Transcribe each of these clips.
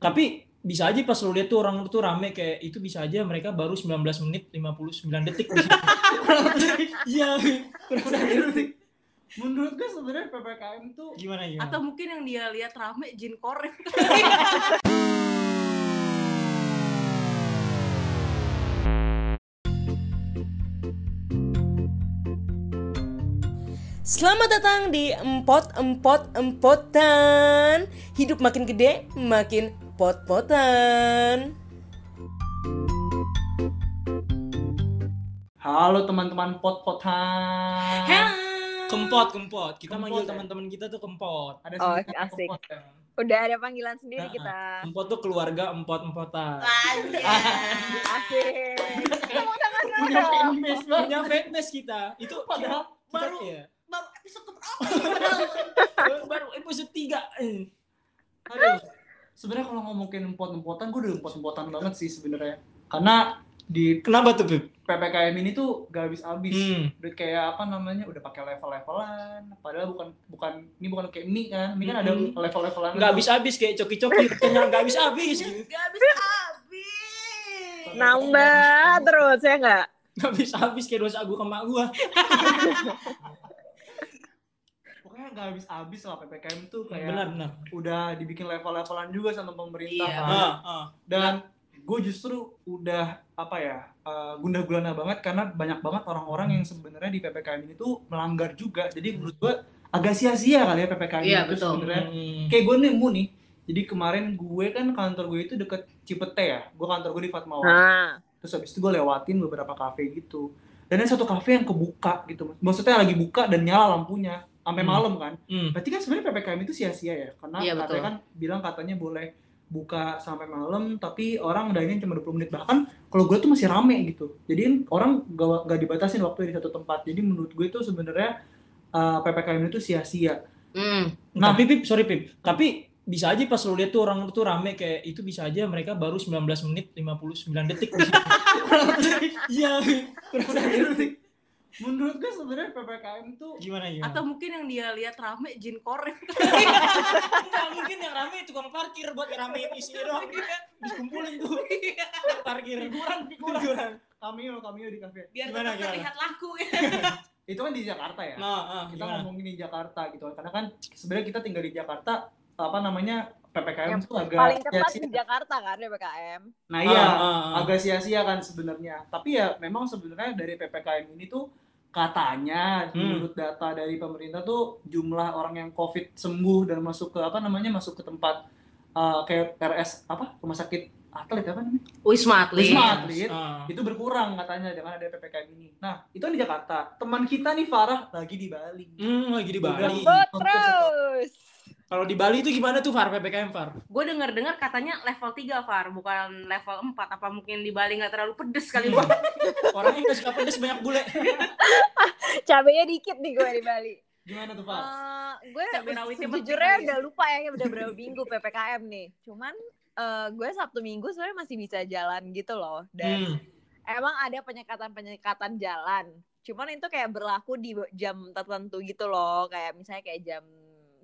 Tapi bisa aja pas lu lihat tuh orang tuh rame kayak itu bisa aja mereka baru 19 menit 59 detik di situ. Iya. Menurut gue sebenarnya PPKM tuh Gimana gimana? Atau mungkin yang dia lihat rame jin korek. Selamat datang di Empot Empot Empotan. Hidup makin gede, makin pot-potan. Halo teman-teman pot-potan. Kempot, kempot. Kita Kempot, manggil ya? teman-teman kita tuh kempot. Ada Oh, asik. kempot ya. Udah ada panggilan sendiri Nah, kita. Empot tuh keluarga empot-empotan. Asik. Punya fanbase. Punya fanbase kita. Itu Padahal kita, baru ya. Baru episode keberapa? baru episode 3. Aduh. Sebenarnya kalau ngomongin empot-empotan, gue udah empot-empotan banget sih sebenarnya. Karena di Kenapa tuh, Bib? PPKM ini tuh gak habis-habis. Hmm. Udah kayak apa namanya? Udah pakai level-levelan. Padahal bukan bukan ini bukan kayak mie kan. Mie kan ada Hmm. level-levelan. Nggak habis-habis kayak coki-coki. Kenyang nggak habis-habis. gitu. Gak habis habis. Nambah terus ya nggak? Nggak habis-habis kayak dosa gue ke mak gue. Pokoknya gak habis-habis lah PPKM tuh kayak Benar, benar. udah dibikin level-levelan juga sama pemerintah Iya. kan. Ah, ah. dan gue justru udah apa ya uh, gundah gulana banget karena banyak banget orang-orang yang sebenarnya di ppkm ini tuh melanggar juga jadi menurut gue agak sia-sia kali ya ppkm Iya, itu betul. sebenarnya Hmm. kayak gue nemu nih jadi kemarin gue kan kantor gue itu deket Cipete ya gue kantor gue di Fatmawati Nah, terus habis itu gue lewatin beberapa kafe gitu dan ada satu kafe yang kebuka gitu maksudnya lagi buka dan nyala lampunya sampai Hmm. malam kan Hmm. Berarti kan sebenarnya PPKM itu sia-sia ya. Karena Iya, katanya betul. kan bilang katanya boleh buka sampai malam tapi orang dainin cuma 20 menit bahkan kalau gue tuh masih rame gitu. Jadi orang gak, gak dibatasin waktu di satu tempat. Jadi menurut gue itu sebenarnya uh, PPKM itu sia-sia. Hmm. Nah. Tapi Pip, sorry Pip. Tapi bisa aja pas lu lihat tuh orang tuh rame kayak itu bisa aja mereka baru 19 menit 59 detik. Iya, kurang detik. Menurut gue sebenarnya PPKM tuh Gimana gimana? Atau mungkin yang dia lihat rame jin korek. Enggak mungkin yang rame tukang parkir buat ngeramein isinya doang. Dikumpulin tuh. Parkir. Figuran, figuran. Cameo cameo di kafe. Biar Gimana, gimana? terlihat laku ya. Itu kan di Jakarta ya. Nah, ah, kita gimana? ngomongin di Jakarta gitu kan. Karena kan sebenarnya kita tinggal di Jakarta apa namanya PPKM yang tuh agak paling ketat sia-sia. di Jakarta kan PPKM. Nah iya, Ah, ah, ah. agak sia-sia kan sebenarnya. Tapi ya memang sebenarnya dari PPKM ini tuh katanya Hmm. menurut data dari pemerintah tuh jumlah orang yang COVID sembuh dan masuk ke apa namanya masuk ke tempat uh, kayak RS apa rumah sakit atlet apa namanya Wisma Atlet. Wisma Atlet Ah. itu berkurang katanya dengan ada PPKM ini. Nah itu di Jakarta. Teman kita nih Farah lagi di Bali. Hmm, lagi di Bali. Udah. Terus. Kalau di Bali itu gimana tuh Far PPKM Far? Gue denger dengar katanya level 3 Far, bukan level 4. Apa mungkin di Bali nggak terlalu pedes kali Hmm. Bang? Orangnya nggak suka pedes banyak bule. Cabenya dikit nih gue di Bali. Gimana tuh Far? Eh, gue sejujurnya udah lupa ya udah berapa minggu PPKM nih. Cuman eh, gue Sabtu Minggu sebenarnya masih bisa jalan gitu loh. Dan Hmm. emang ada penyekatan-penyekatan jalan. Cuman itu kayak berlaku di jam tertentu gitu loh. Kayak misalnya kayak jam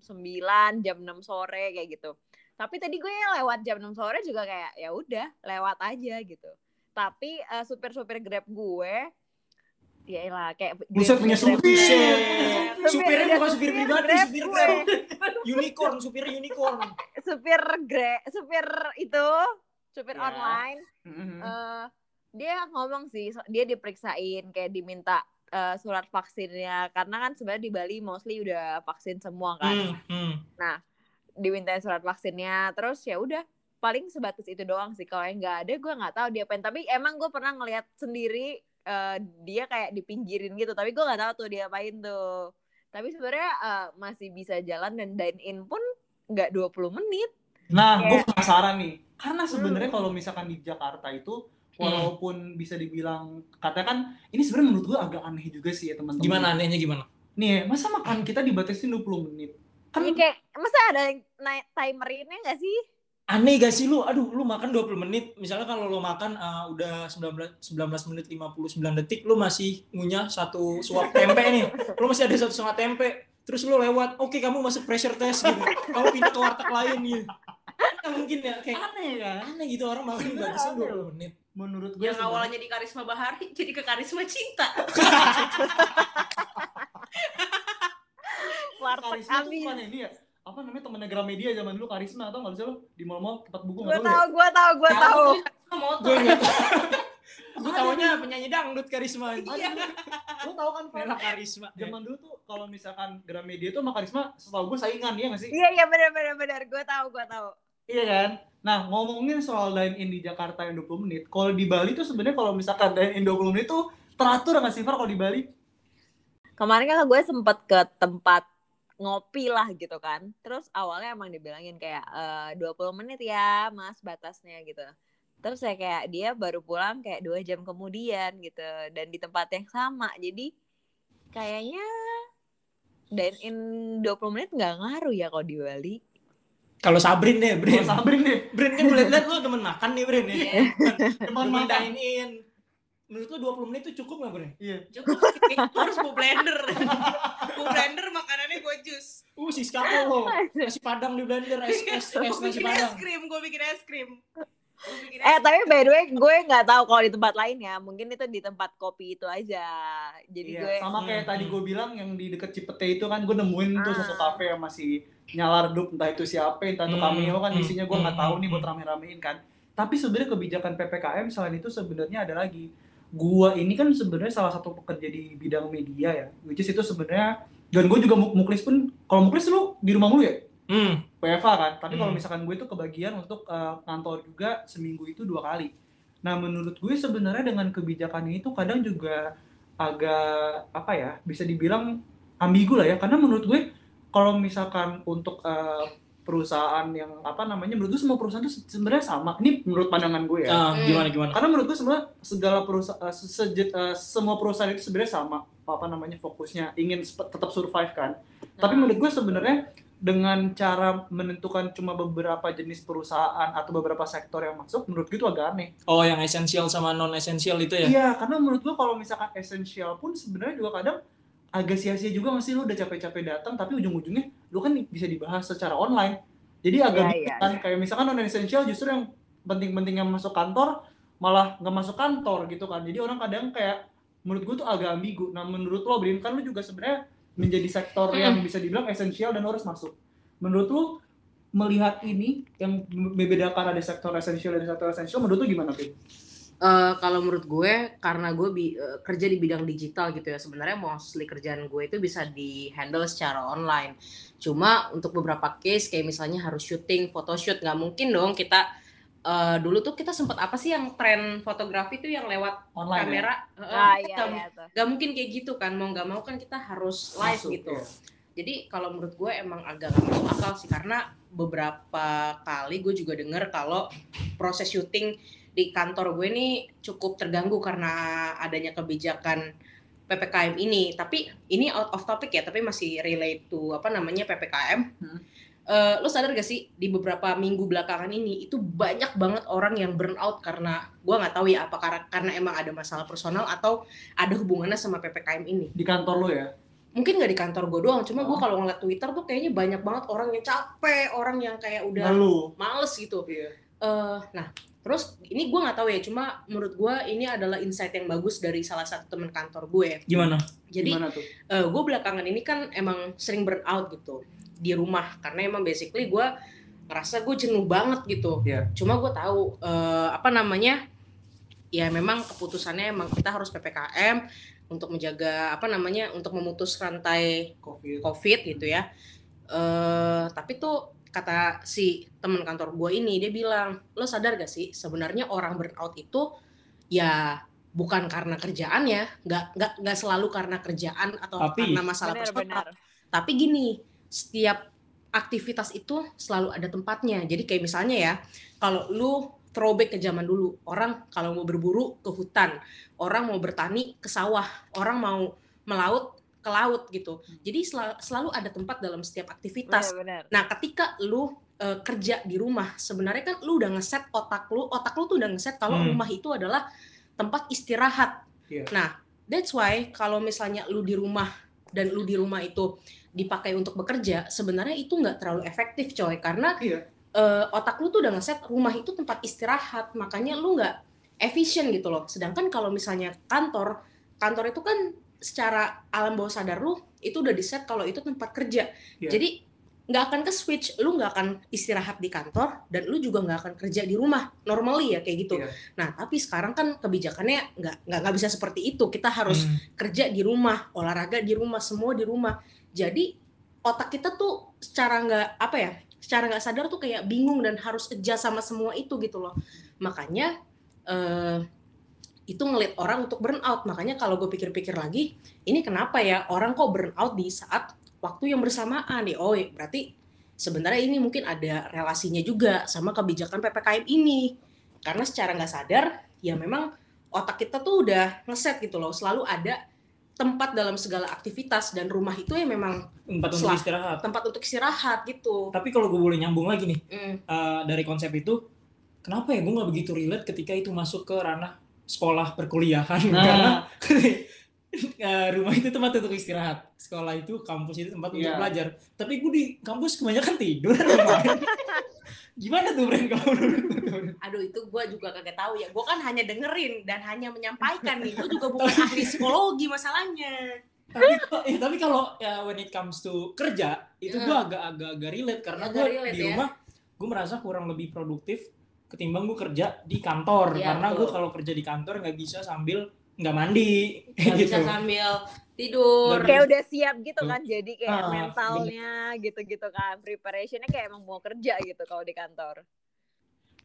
9, jam 6 sore kayak gitu. Tapi tadi gue lewat jam 6 sore juga kayak ya udah lewat aja gitu. Tapi eh, supir-supir Grab gue ya lah kayak Buset, punya supir. Supir- Supirnya bukan supir pribadi, supir. Grab. Unicorn, supir unicorn. supir Grab, supir itu, supir Ya. online Mhm. eh dia ngomong sih dia diperiksain kayak diminta eh, surat vaksinnya. Karena kan sebenarnya di Bali mostly udah vaksin semua kan. Hmm, hmm. dimintain surat vaksinnya. Terus ya udah paling sebatas itu doang sih. Kalau yang nggak ada gue nggak tahu dia apain. Tapi emang gue pernah ngeliat sendiri eh, dia kayak dipinggirin gitu. Tapi gue nggak tahu tuh dia apain tuh. Tapi sebenarnya eh, masih bisa jalan dan dine in pun nggak 20 menit. Nah, gue Kayak- penasaran nih. Karena sebenarnya Hmm. kalau misalkan di Jakarta itu walaupun bisa dibilang katanya kan ini sebenarnya menurut gue agak aneh juga sih ya teman-teman. Gimana anehnya gimana? Nih, masa makan kita dibatasin 20 menit? Kan Ini kayak masa ada yang naik timerinnya nggak sih Aneh gak sih lu? Aduh, lu makan 20 menit. Misalnya kalau lu makan uh, udah 19 19 menit 59 detik, lu masih ngunyah satu suap tempe nih. Lu masih ada satu setengah tempe. Terus lu lewat, oke kamu masuk pressure test gitu. Kamu pindah ke warteg lain gitu. Mana mungkin ya kayak aneh kan aneh gitu orang makan aneh 20 menit. Menurut gue yang sebenarnya- awalnya di karisma bahari jadi ke karisma cinta karisma tuh bukan ini ya apa namanya temennya Gramedia zaman dulu karisma atau nggak sih lo di mall-mall tempat buku Gue nggak tahu tahu, ya gue tahu, gue tahu. motor Gue enggak tahu. Gue taunya penyanyi dangdut karisma. Iya. lo tahu kan Pak? Karisma. zaman dulu tuh kalau misalkan Gramedia tuh sama karisma setahu gue saingan ya nggak sih Iya, iya benar benar benar. Gue tahu, gue tahu. Iya kan? Nah, ngomongin soal dine in di Jakarta yang 20 menit, kalau di Bali tuh sebenarnya kalau misalkan dine in 20 menit tuh teratur nggak sih, Far, kalau di Bali? Kemarin kan gue sempet ke tempat ngopi lah gitu kan. Terus awalnya emang dibilangin kayak eh, 20 menit ya mas batasnya gitu. Terus saya kayak dia baru pulang kayak dua jam kemudian gitu. Dan di tempat yang sama. Jadi kayaknya dine in 20 menit nggak ngaruh ya kalau di Bali. Kalau Sabrin deh, Brin. Kalau Sabrin deh, Brin kan gue liat lo demen makan nih, Brin. Ya. Iya. teman Demen makan. dine in. Menurut lo 20 menit itu cukup gak, Brin? Iya. cukup harus bawa blender bawa blender makanannya gue jus Uh, si Skapo lo. Nasi padang di blender, es, es, es gue nasi bikin es padang. krim gue bikin es krim Gua bikin es Eh tapi by the way gue nggak tahu kalau di tempat lain ya. Mungkin itu di tempat kopi itu aja. Jadi Iya, gue sama kayak Hmm, tadi gue bilang yang di deket Cipete itu kan gue nemuin tuh Ah. satu kafe yang masih nyala redup entah itu siapa entah itu Hmm, cameo kan hmm, isinya gue nggak hmm, tahu nih buat rame-ramein kan tapi sebenarnya kebijakan ppkm selain itu sebenarnya ada lagi gua ini kan sebenarnya salah satu pekerja di bidang media ya which is itu sebenarnya dan gue juga mu- muklis pun kalau muklis lu di rumah mulu ya Hmm. WFA kan tapi kalau Hmm. misalkan gue itu kebagian untuk eh, kantor juga seminggu itu dua kali nah menurut gue sebenarnya dengan kebijakan ini tuh kadang juga agak apa ya bisa dibilang ambigu lah ya karena menurut gue kalau misalkan untuk eh, perusahaan yang apa namanya menurut gue semua perusahaan itu se- sebenarnya sama ini menurut pandangan gue ya Hmm. gimana gimana? karena menurut gue semua segala perusahaan semua perusahaan itu sebenarnya sama apa namanya fokusnya ingin tetap survive kan tapi Hmm. menurut gue sebenarnya dengan cara menentukan cuma beberapa jenis perusahaan atau beberapa sektor yang masuk menurut gue itu agak aneh. Oh, yang esensial sama non esensial itu ya? iya karena menurut gue kalau misalkan esensial pun sebenarnya juga kadang agak sia-sia juga nggak sih? Lu udah capek-capek datang tapi ujung-ujungnya lu kan bisa dibahas secara online. Jadi agak Iya, bingung iya, kan. kayak misalkan non esensial justru yang penting-penting yang masuk kantor malah nggak masuk kantor gitu kan. Jadi orang kadang kayak menurut gue tuh agak ambigu. Nah menurut lo Brin kan lu juga sebenarnya menjadi sektor yang bisa dibilang esensial dan harus masuk. Menurut lu melihat ini yang membedakan ada sektor esensial dan sektor esensial menurut lu gimana Brin? Eh, kalau menurut gue karena gue bi- eh, kerja di bidang digital gitu ya sebenarnya mostly kerjaan gue itu bisa di handle secara online. Cuma untuk beberapa case kayak misalnya harus syuting photoshoot nggak mungkin dong kita eh, dulu tuh kita sempat apa sih yang tren fotografi tuh yang lewat online ya? kamera Eh, Ah iya nggak- iya tuh. nggak mungkin kayak gitu kan mau nggak mau kan kita harus live Masuk, gitu ya. jadi kalau menurut gue emang agak gak masuk akal sih karena beberapa kali gue juga denger kalau proses syuting di kantor gue ini cukup terganggu karena adanya kebijakan PPKM ini. Tapi ini out of topic ya, tapi masih relate to apa namanya PPKM. Hmm. Eh, lo sadar gak sih di beberapa minggu belakangan ini itu banyak banget orang yang burn out karena gue nggak tahu ya apa karena, karena emang ada masalah personal atau ada hubungannya sama PPKM ini di kantor lo ya mungkin nggak di kantor gue doang cuma gue Oh. kalau ngeliat Twitter tuh kayaknya banyak banget orang yang capek orang yang kayak udah Lalu males gitu iya. Eh, nah terus ini gue nggak tahu ya cuma menurut gue ini adalah insight yang bagus dari salah satu teman kantor gue Gimana? jadi gimana tuh? gue belakangan ini kan emang sering burn out gitu di rumah karena emang basically gue ngerasa gue jenuh banget gitu Iya. cuma gue tahu eh, apa namanya ya memang keputusannya emang kita harus ppkm untuk menjaga apa namanya untuk memutus rantai Covid. covid gitu ya eh tapi tuh kata si teman kantor gue ini dia bilang lo sadar gak sih sebenarnya orang burnout itu ya bukan karena kerjaan ya nggak nggak nggak selalu karena kerjaan atau Tapi- karena masalah benar. tapi gini setiap aktivitas itu selalu ada tempatnya jadi kayak misalnya ya kalau lu throwback ke zaman dulu orang kalau mau berburu ke hutan orang mau bertani ke sawah orang mau melaut ke laut gitu jadi sel- selalu ada tempat dalam setiap aktivitas Benar benar. Nah, ketika lu eh, kerja di rumah, sebenarnya kan lu udah ngeset otak lu, otak lu tuh udah ngeset kalau Hmm. rumah itu adalah tempat istirahat. Iya. Nah, that's why kalau misalnya lu di rumah dan lu di rumah itu dipakai untuk bekerja, sebenarnya itu nggak terlalu efektif, coy, karena Iya. eh, otak lu tuh udah ngeset rumah itu tempat istirahat makanya lu nggak efisien gitu loh sedangkan kalau misalnya kantor kantor itu kan secara alam bawah sadar lu itu udah di set kalau itu tempat kerja Iya. jadi nggak akan ke switch lu nggak akan istirahat di kantor dan lu juga nggak akan kerja di rumah normally ya kayak gitu Iya. nah tapi sekarang kan kebijakannya nggak nggak nggak bisa seperti itu kita harus Hmm. kerja di rumah, olahraga di rumah, semua di rumah. Jadi otak kita tuh secara nggak apa ya, secara nggak sadar tuh kayak bingung dan harus adjust sama semua itu gitu loh. Makanya eh, itu ngelit orang untuk burnout. Makanya kalau gue pikir-pikir lagi, ini kenapa ya orang kok burnout di saat waktu yang bersamaan nih? Oh, ya, berarti sebenarnya ini mungkin ada relasinya juga sama kebijakan ppkm ini. Karena secara nggak sadar, ya memang otak kita tuh udah ngeset gitu loh, selalu ada tempat dalam segala aktivitas dan rumah itu ya memang tempat untuk Selah. istirahat tempat untuk istirahat gitu. tapi kalau gue boleh nyambung lagi nih Mm. eh, dari konsep itu kenapa ya gue nggak begitu relate ketika itu masuk ke ranah sekolah perkuliahan Nah. karena rumah itu tempat untuk istirahat sekolah itu kampus itu tempat untuk Iya. belajar tapi gue di kampus kebanyakan tidur gimana tuh Bren kalau menurut Aduh itu gue juga kagak tahu ya. Gue kan hanya dengerin dan hanya menyampaikan nih. Gue juga bukan ahli psikologi masalahnya. tapi eh, tapi kalau ya when it comes to kerja itu gue Hmm. agak agak agak relate karena gue di ya. rumah gue merasa kurang lebih produktif ketimbang gue kerja di kantor Iya, karena gue kalau kerja di kantor nggak bisa sambil nggak mandi Gak gitu bisa sambil tidur. Nggak kayak udah siap gitu kan jadi kayak Ah, mentalnya gitu-gitu kan preparationnya kayak emang mau kerja gitu kalau di kantor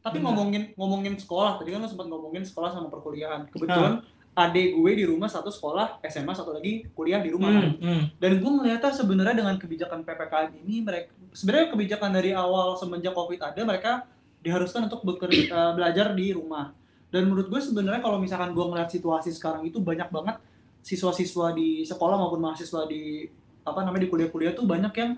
Tapi Benar. ngomongin ngomongin sekolah, tadi kan lo sempat ngomongin sekolah sama perkuliahan. Kebetulan adik gue di rumah satu sekolah SMA, satu lagi kuliah di rumah. kan. Hmm, hmm. Dan gue melihatnya sebenarnya dengan kebijakan PPKM ini mereka sebenarnya kebijakan dari awal semenjak Covid ada mereka diharuskan untuk bekerja eh, belajar di rumah. Dan menurut gue sebenarnya kalau misalkan gue ngeliat situasi sekarang itu banyak banget siswa-siswa di sekolah maupun mahasiswa di apa namanya di kuliah-kuliah tuh banyak yang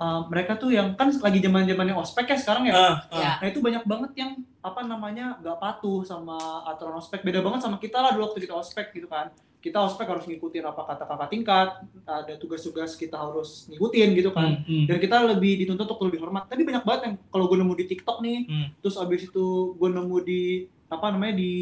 eh, mereka tuh yang kan lagi zaman-zamannya ospek ya sekarang ya. Ah. Ya. Nah itu banyak banget yang apa namanya nggak patuh sama aturan ospek. Beda banget sama kita lah dulu waktu kita ospek gitu kan. Kita ospek harus ngikutin apa kata kakak tingkat, ada tugas-tugas kita harus ngikutin gitu kan. Hmm, hmm. Dan kita lebih dituntut untuk lebih hormat. Tapi banyak banget yang kalau gue nemu di TikTok nih, Hmm. terus abis itu gue nemu di apa namanya di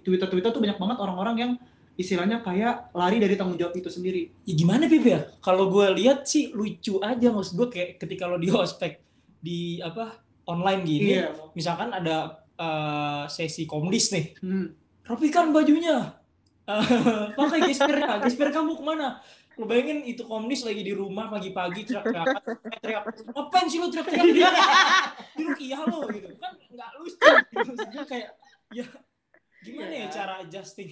Twitter-Twitter tuh banyak banget orang-orang yang istilahnya kayak lari dari tanggung jawab itu sendiri. Ya gimana Pip ya? Kalau gue lihat sih lucu aja maksud gue kayak ketika lo di ospek di apa online gini, Iya. misalkan ada eh, sesi komdis nih, Hmm. rapikan bajunya, Eh, pakai gespernya, gesper kamu ke mana? Lo bayangin itu komdis lagi di rumah pagi-pagi teriak-teriak, teriak, ngapain sih lo teriak-teriak? Iya lo gitu, kan nggak lucu. Gitu. Maksudnya kayak ya. Gimana ya Iya. cara adjusting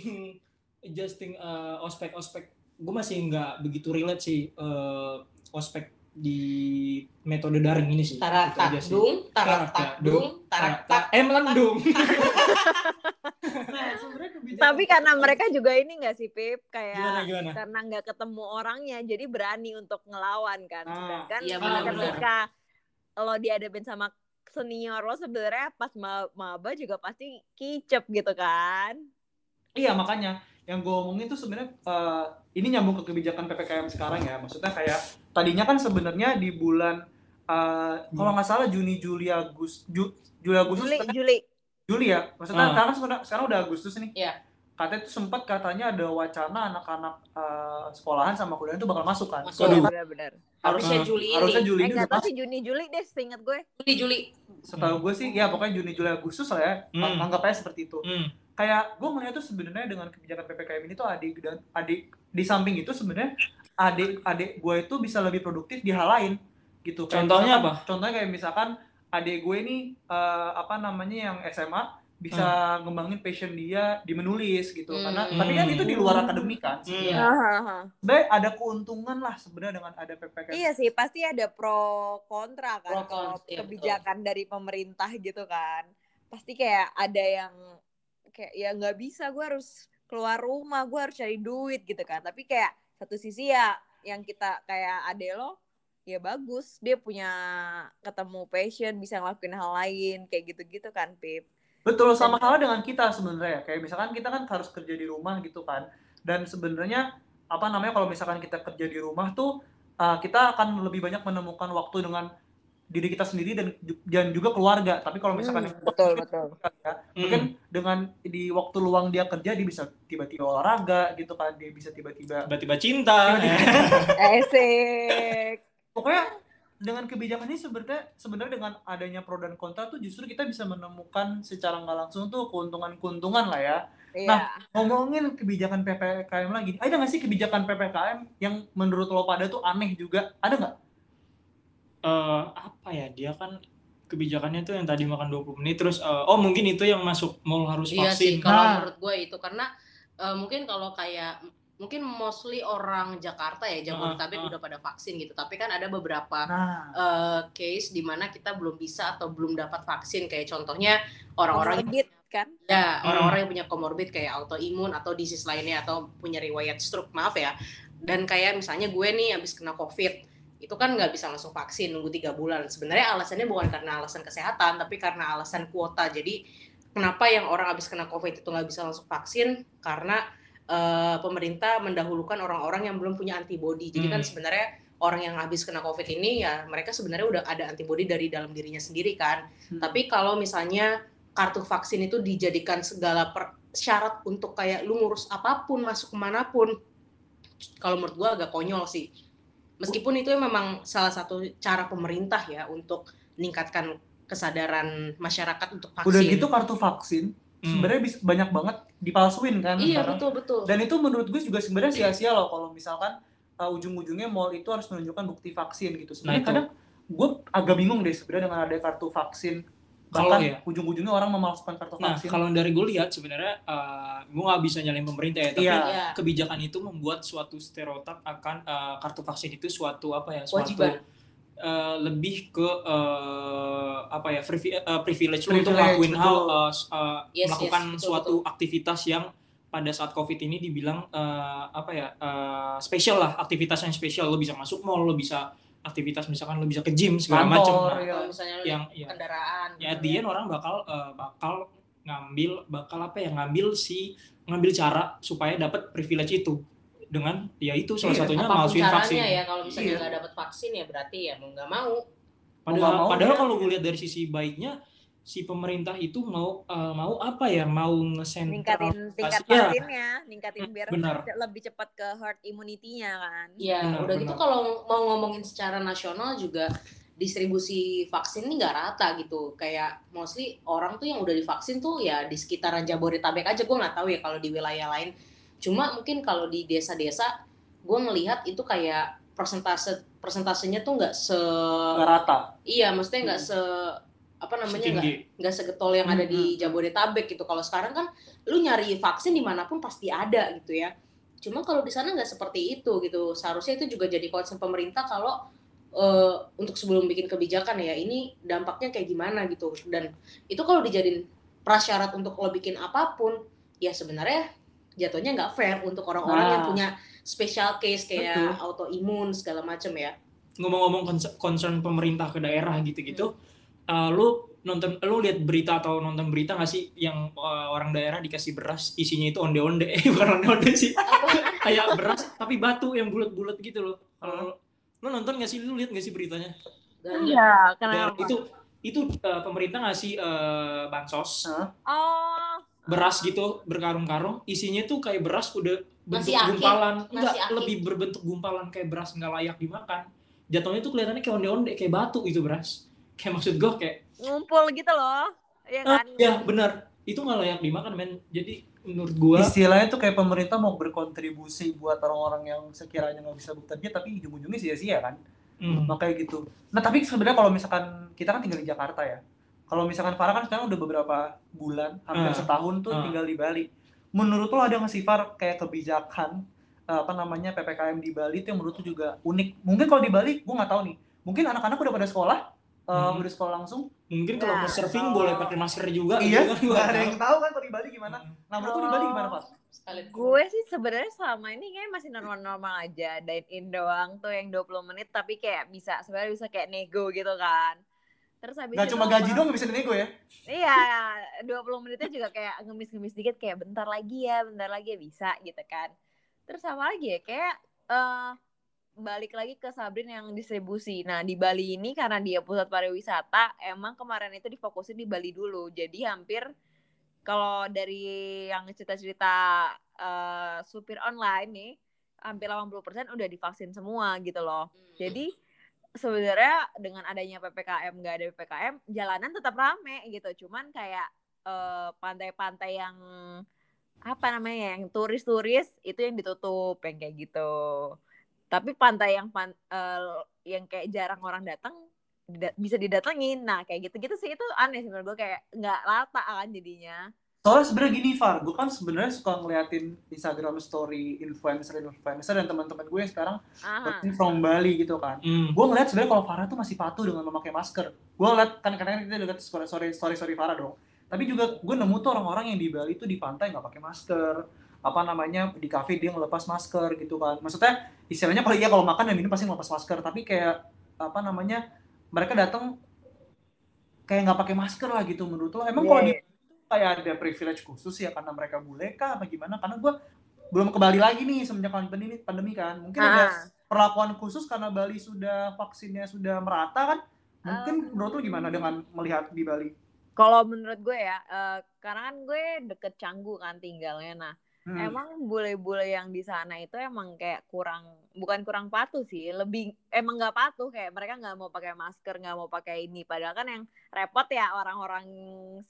adjusting eh, ospek-ospek gue masih nggak begitu relate sih eh, ospek di metode daring ini sih. Tarak Itu aja tak sih. dung, tarak tak Tarak dung, tarak. Tak. eh melendung Nah, tapi karena mereka juga ini nggak sih Pip? Kayak gimana gimana? karena nggak ketemu orangnya jadi berani untuk ngelawan kan. Ah, iya, benar-benar. ketika lo dihadapin sama senior lo sebenarnya pas ma- maba juga pasti kicep gitu kan Iya makanya yang gue omongin tuh sebenarnya eh, ini nyambung ke kebijakan ppkm sekarang ya. Maksudnya kayak tadinya kan sebenarnya di bulan eh, kalau nggak salah Juni Juli Agustus Juli Agustus Juli katanya- Juli Juli ya. Maksudnya Ah. sekarang sekarang sekarang udah Agustus nih. Iya. Katanya tuh sempat katanya ada wacana anak-anak eh, sekolahan sama kuliah itu bakal masuk kan. Masuk. Waduh, benar-benar Harusnya Ah, Juli harusnya ini. Juli eh ini udah sih Juni Juli deh seingat gue Juli Juli. Setahu gue sih ya pokoknya Juni Juli Agustus lah ya. Hmm. Anggap aja seperti itu. Hmm. kayak gue ngeliat tuh sebenarnya dengan kebijakan ppkm ini tuh adik dan adik di samping itu sebenarnya adik adik gue itu bisa lebih produktif di hal lain gitu Kayak Contohnya misalkan- apa? contohnya kayak misalkan adik gue ini eh, apa namanya yang SMA bisa ngembangin passion dia di menulis gitu Hmm. karena tapi kan itu di luar akademik kan Hmm. Iya. Hahaha. sebenarnya ada keuntungan lah sebenarnya dengan ada ppkm Iya sih, pasti ada pro kontra Pro kan kontra, kalau iya, kebijakan dari pemerintah gitu kan. Pasti kayak ada yang kayak ya nggak bisa, gue harus keluar rumah, gue harus cari duit gitu kan. Tapi kayak satu sisi ya yang kita kayak ade lo ya bagus, dia punya ketemu passion, bisa ngelakuin hal lain kayak gitu-gitu kan, Pip. Betul, sama halnya dengan kita sebenarnya. Kayak misalkan kita kan harus kerja di rumah gitu kan. Dan sebenarnya apa namanya kalau misalkan kita kerja di rumah tuh uh, kita akan lebih banyak menemukan waktu dengan diri kita sendiri dan dan juga keluarga. Tapi kalau misalkan Hmm, betul betul. ya, mungkin dengan di waktu luang dia kerja dia bisa tiba-tiba olahraga gitu kan, dia bisa tiba-tiba tiba-tiba cinta Asik. pokoknya dengan kebijakan ini sebenarnya sebenarnya dengan adanya pro dan kontra tuh justru kita bisa menemukan secara nggak langsung tuh keuntungan-keuntungan lah ya. Iya. Nah, Ngomongin kebijakan PPKM lagi, ada nggak sih kebijakan PPKM yang menurut lo pada tuh aneh juga? Ada nggak? Eh, apa ya dia kan kebijakannya tuh yang tadi makan 20 menit terus eh, oh mungkin itu yang masuk mall harus Iya sih vaksin kalau Nah. menurut gue itu karena eh, mungkin kalau kayak mungkin mostly orang Jakarta ya Jabodetabek Ah, ah. udah pada vaksin gitu. Tapi kan ada beberapa Nah, eh, case di mana kita belum bisa atau belum dapat vaksin. Kayak contohnya orang-orang yang Comorbid kan? ya Hmm. orang-orang yang punya komorbid kayak autoimun atau disease lainnya atau punya riwayat stroke maaf ya. Dan kayak misalnya gue nih habis kena covid itu kan nggak bisa langsung vaksin nunggu tiga bulan. Sebenarnya alasannya bukan karena alasan kesehatan tapi karena alasan kuota. Jadi kenapa yang orang habis kena covid itu nggak bisa langsung vaksin? Karena eh, pemerintah mendahulukan orang-orang yang belum punya antibodi jadi kan Hmm. sebenarnya orang yang habis kena covid ini ya mereka sebenarnya udah ada antibodi dari dalam dirinya sendiri kan. Hmm. tapi kalau misalnya kartu vaksin itu dijadikan segala per- syarat untuk kayak lu ngurus apa pun masuk ke mana pun kalau menurut gua agak konyol sih. Meskipun itu memang salah satu cara pemerintah ya untuk meningkatkan kesadaran masyarakat untuk vaksin. udah gitu kartu vaksin Hmm. sebenarnya bisa banyak banget dipalsuin kan iya sekarang. betul betul Dan itu menurut gue juga sebenarnya sia-sia loh kalau misalkan uh, ujung-ujungnya mall itu harus menunjukkan bukti vaksin gitu. Sebenarnya Nah, kadang gue agak bingung deh sebenarnya dengan ada kartu vaksin. Kalau Bahkan ya. ujung-ujungnya orang memalsukan kartu nah vaksin. kalau dari gue lihat sebenarnya eh, gue nggak bisa nyalain pemerintah ya tapi Iya. Iya. kebijakan itu membuat suatu stereotip akan eh, kartu vaksin itu suatu apa ya suatu Kewajiban. Eh, lebih ke eh, apa ya privi- eh, privilege lu untuk Privilege, ngelakuin hal betul. eh, eh, Yes, melakukan yes, betul, suatu aktivitas yang pada saat covid ini dibilang eh, apa ya eh, spesial lah aktivitas yang spesial lo bisa masuk mall lo bisa aktivitas misalkan lo bisa ke gym segala Kantor, macam ya. Nah, kalau misalnya yang ya. kendaraan ya gitu dia orang bakal eh, bakal ngambil bakal apa ya ngambil si ngambil cara supaya dapat privilege itu dengan ya itu salah Iya, satunya apa pun malsuin vaksin ya kalau misalnya Iya. nggak dapat vaksin ya berarti ya mau nggak mau padahal Mau mau, padahal ya. kalau gue lihat dari sisi baiknya si pemerintah itu mau eh, mau apa ya mau ngesentral Ningkatin tingkat Iya. vaksinnya, ningkatin biar Benar. lebih cepat ke herd immunity-nya kan. Ya, Benar, udah gitu benar. kalau mau ngomongin secara nasional juga distribusi vaksin ini nggak rata gitu. Kayak mostly orang tuh yang udah divaksin tuh ya di sekitaran Jabodetabek aja. Gue nggak tahu ya kalau di wilayah lain. Cuma mungkin kalau di desa-desa, gue ngelihat itu kayak persentase persentasenya tuh nggak se Nggak rata. iya, maksudnya nggak se apa namanya nggak nggak segetol yang ada di Hmm. Jabodetabek gitu. Kalau sekarang kan lu nyari vaksin di mana pun pasti ada gitu ya. Cuma kalau di sana nggak seperti itu gitu. Seharusnya itu juga jadi concern pemerintah kalau eh, untuk sebelum bikin kebijakan ya ini dampaknya kayak gimana gitu. Dan itu kalau dijadiin prasyarat untuk lo bikin apa pun ya sebenarnya jatuhnya nggak fair untuk orang-orang Nah. yang punya special case kayak Betul. autoimun segala macam ya. ngomong-ngomong concern pemerintah ke daerah gitu-gitu eh, lu nonton lu lihat berita atau nonton berita nggak sih yang eh, orang daerah dikasih beras isinya itu onde-onde eh bukan onde-onde sih kayak beras tapi batu yang bulat-bulat gitu loh kalau lu nonton nggak sih lu lihat nggak sih beritanya Iya, kenapa? itu itu eh, pemerintah ngasih eh, bansos Hah? Oh, beras gitu berkarung-karung isinya tuh kayak beras udah bentuk Nasi akik. gumpalan Nasi enggak akik. lebih berbentuk gumpalan kayak beras nggak layak dimakan jatuhnya tuh kelihatannya kayak onde-onde kayak batu itu beras kayak maksud gue kayak ngumpul gitu loh. Iya ah, kan? ya benar itu nggak layak dimakan men jadi menurut gue Istilahnya tuh kayak pemerintah mau berkontribusi buat orang-orang yang sekiranya nggak bisa bekerja tapi ujung-ujungnya sia-sia kan. hmm, Makanya gitu. Nah tapi sebenarnya kalau misalkan kita kan tinggal di Jakarta ya. Kalau misalkan Farah kan sekarang udah beberapa bulan, hampir Ah, setahun tuh ah. tinggal di Bali. Menurut lo ada nggak sih Far kayak kebijakan eh, apa namanya PPKM di Bali itu yang menurut lo juga unik? Mungkin kalau di Bali gue nggak tahu nih. Mungkin anak-anak udah pada sekolah, eh, Hmm. udah sekolah langsung. mungkin kalau Nah, mau surfing kalau- boleh pakai masker juga iya, gitu kan, gua nggak ada yang tahu kan kalau di Bali gimana. Nah menurut lo di Bali gimana Far? sekali Gue sih sebenarnya selama ini kayak masih normal-normal aja. Dine in doang tuh yang 20 menit tapi kayak bisa sebenarnya bisa kayak nego gitu kan. Terus habis Gak cuma gaji doang nggak bisa nego ya? Iya, 20 menitnya juga kayak ngemis-ngemis dikit kayak bentar lagi ya, bentar lagi ya bisa gitu kan. Terus sama lagi ya kayak eh balik lagi ke Sabrin yang distribusi. Nah, di Bali ini karena dia pusat pariwisata, emang kemarin itu difokusin di Bali dulu. Jadi hampir kalau dari yang cerita-cerita eh, supir online nih, hampir 80% udah divaksin semua gitu loh. Jadi sebenarnya dengan adanya PPKM nggak ada PPKM, jalanan tetap rame gitu. Cuman kayak eh, pantai-pantai yang apa namanya yang turis-turis itu yang ditutup yang kayak gitu. Tapi pantai yang pan, eh, yang kayak jarang orang datang bisa didatengin. Nah, kayak gitu-gitu sih itu aneh menurut gue kayak nggak rata kan jadinya. Soalnya sebenarnya gini Far, gue kan sebenarnya suka ngeliatin Instagram story influencer-influencer dan teman-teman gue yang sekarang working from Bali gitu kan. Hmm. Gue ngeliat sebenarnya kalau Farah tuh masih patuh dengan memakai masker. Gue ngeliat kan kadang-kadang kita lihat story story story, story Farah dong. Tapi juga gue nemu tuh orang-orang yang di Bali tuh di pantai nggak pakai masker. Apa namanya di kafe dia ngelepas masker gitu kan. Maksudnya istilahnya kalau iya kalau makan dan minum pasti ngelepas masker. Tapi kayak apa namanya mereka datang kayak nggak pakai masker lah gitu menurut lo. Emang kalau di Iya. Kayak ada privilege khusus ya karena mereka bule kah apa gimana? Karena gue belum ke Bali lagi nih semenjak pandemi pandemi kan. Mungkin ada Ah. perlakuan khusus karena Bali sudah vaksinnya sudah merata kan? Mungkin Um, menurut lu gimana dengan melihat di Bali? Kalau menurut gue ya, eh, karena kan gue deket Canggu kan tinggalnya. Nah, Hmm. emang bule-bule yang di sana itu emang kayak kurang, bukan kurang patuh sih, lebih emang nggak patuh kayak mereka nggak mau pakai masker, nggak mau pakai ini. Padahal kan yang repot ya orang-orang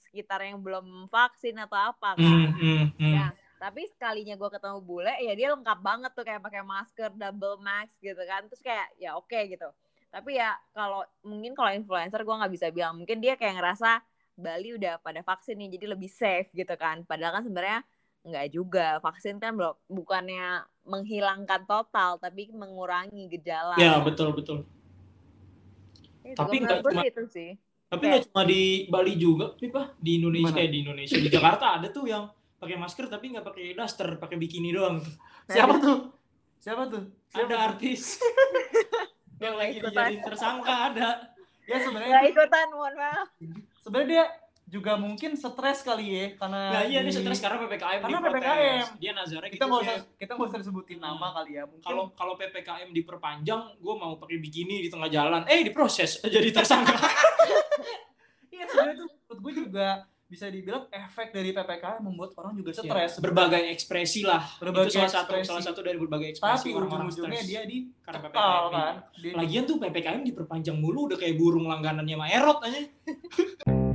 sekitar yang belum vaksin atau apa kan. Hmm, hmm, hmm. Ya, tapi sekalinya gue ketemu bule, ya dia lengkap banget tuh kayak pakai masker double max gitu kan. Terus kayak ya oke gitu. Tapi ya kalau mungkin kalau influencer gue nggak bisa bilang, mungkin dia kayak ngerasa Bali udah pada vaksin nih, jadi lebih safe gitu kan. Padahal kan sebenarnya nggak juga. Vaksin kan belum bukannya menghilangkan total, tapi mengurangi gejala. Ya betul betul. Itu, tapi nggak cuma- sih itu sih. Tapi Kayak- nggak cuma di Bali juga, sih pak. Di Indonesia, Gimana? eh, di Indonesia di Jakarta ada tuh yang pakai masker tapi nggak pakai daster, pakai bikini doang. Siapa tuh? Siapa tuh? Siapa Ada tuh? artis yang lagi dijadiin tersangka ada. Ya sebenarnya ikutan, mohon maaf. sebenarnya dia juga mungkin stres kali ya karena Nah iya di- dia stres karena ppkm Karena diprotes. PPKM. Dia nazarnya kita gitu nggak deh. usah kita nggak usah disebutin nama kali ya mungkin kalau kalau ppkm diperpanjang, gue mau pakai bikini di tengah jalan. Eh diproses jadi tersangka. iya sebenarnya tuh menurut gue juga bisa dibilang efek dari ppkm membuat orang juga stres Ya, berbagai ekspresi lah. Berbagai itu salah satu ekspresi. salah satu dari berbagai tapi ekspresi orang-orang ujung-ujungnya dia di karena PPKM. kan Dia- Lagian tuh PPKM diperpanjang mulu udah kayak burung langganannya Maerot aja.